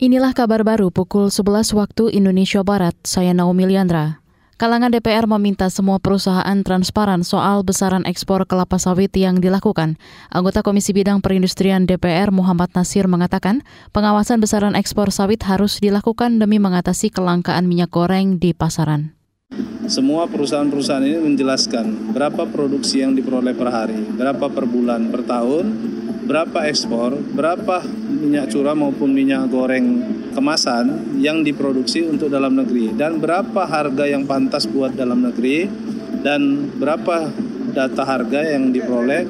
Inilah kabar baru pukul 11 waktu Indonesia Barat. Saya Naomi Liandra. Kalangan DPR meminta semua perusahaan transparan soal besaran ekspor kelapa sawit yang dilakukan. Anggota Komisi Bidang Perindustrian DPR Muhammad Nasir mengatakan, pengawasan besaran ekspor sawit harus dilakukan demi mengatasi kelangkaan minyak goreng di pasaran. Semua perusahaan-perusahaan ini menjelaskan berapa produksi yang diperoleh per hari, berapa per bulan, per tahun, berapa ekspor, berapa minyak curah maupun minyak goreng kemasan yang diproduksi untuk dalam negeri dan berapa harga yang pantas buat dalam negeri dan berapa data harga yang diperoleh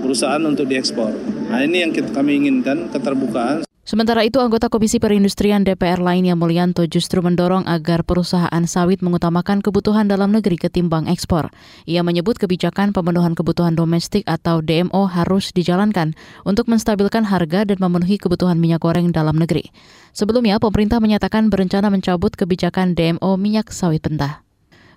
perusahaan untuk diekspor. Nah ini yang kita, kami inginkan keterbukaan. Sementara itu, anggota Komisi Perindustrian DPR lainnya Mulyanto justru mendorong agar perusahaan sawit mengutamakan kebutuhan dalam negeri ketimbang ekspor. Ia menyebut kebijakan pemenuhan kebutuhan domestik atau DMO harus dijalankan untuk menstabilkan harga dan memenuhi kebutuhan minyak goreng dalam negeri. Sebelumnya, pemerintah menyatakan berencana mencabut kebijakan DMO minyak sawit mentah.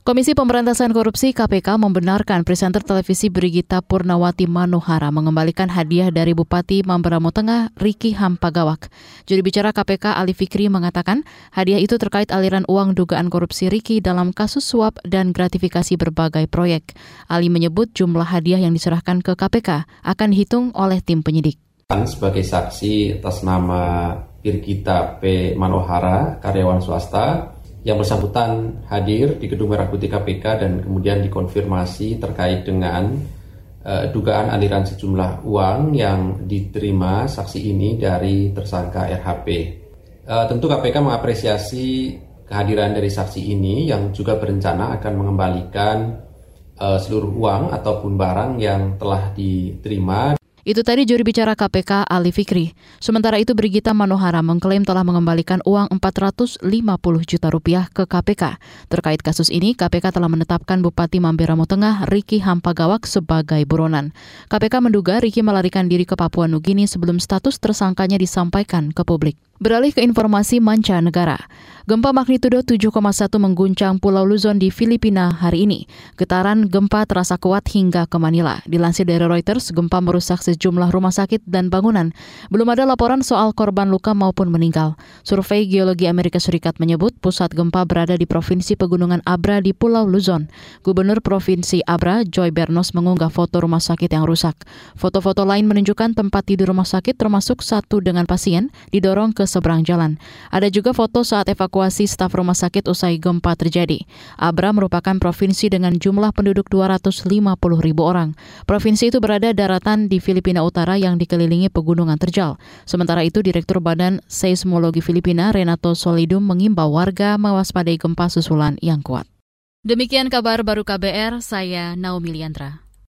Komisi Pemberantasan Korupsi KPK membenarkan presenter televisi Brigita Purnawati Manohara mengembalikan hadiah dari Bupati Mamberamo Tengah Riki Hampagawak. Juri bicara KPK Ali Fikri mengatakan hadiah itu terkait aliran uang dugaan korupsi Riki dalam kasus suap dan gratifikasi berbagai proyek. Ali menyebut jumlah hadiah yang diserahkan ke KPK akan dihitung oleh tim penyidik. Sebagai saksi atas nama Brigita P. Manohara, karyawan swasta, yang bersangkutan hadir di Gedung Merah Putih KPK dan kemudian dikonfirmasi terkait dengan uh, dugaan aliran sejumlah uang yang diterima saksi ini dari tersangka RHP. Uh, tentu KPK mengapresiasi kehadiran dari saksi ini yang juga berencana akan mengembalikan uh, seluruh uang ataupun barang yang telah diterima itu tadi juri bicara KPK Ali Fikri. Sementara itu Brigita Manohara mengklaim telah mengembalikan uang 450 juta rupiah ke KPK. Terkait kasus ini, KPK telah menetapkan Bupati Mamberamo Tengah Riki Hampagawak sebagai buronan. KPK menduga Riki melarikan diri ke Papua Nugini sebelum status tersangkanya disampaikan ke publik. Beralih ke informasi mancanegara. Gempa magnitudo 7,1 mengguncang Pulau Luzon di Filipina hari ini. Getaran gempa terasa kuat hingga ke Manila. Dilansir dari Reuters, gempa merusak sejumlah rumah sakit dan bangunan. Belum ada laporan soal korban luka maupun meninggal. Survei Geologi Amerika Serikat menyebut pusat gempa berada di Provinsi Pegunungan Abra di Pulau Luzon. Gubernur Provinsi Abra, Joy Bernos mengunggah foto rumah sakit yang rusak. Foto-foto lain menunjukkan tempat tidur rumah sakit termasuk satu dengan pasien didorong ke seberang jalan. Ada juga foto saat evakuasi staf rumah sakit usai gempa terjadi. Abra merupakan provinsi dengan jumlah penduduk 250 ribu orang. Provinsi itu berada daratan di Filipina Utara yang dikelilingi pegunungan terjal. Sementara itu, Direktur Badan Seismologi Filipina Renato Solidum mengimbau warga mewaspadai gempa susulan yang kuat. Demikian kabar baru KBR, saya Naomi Liandra.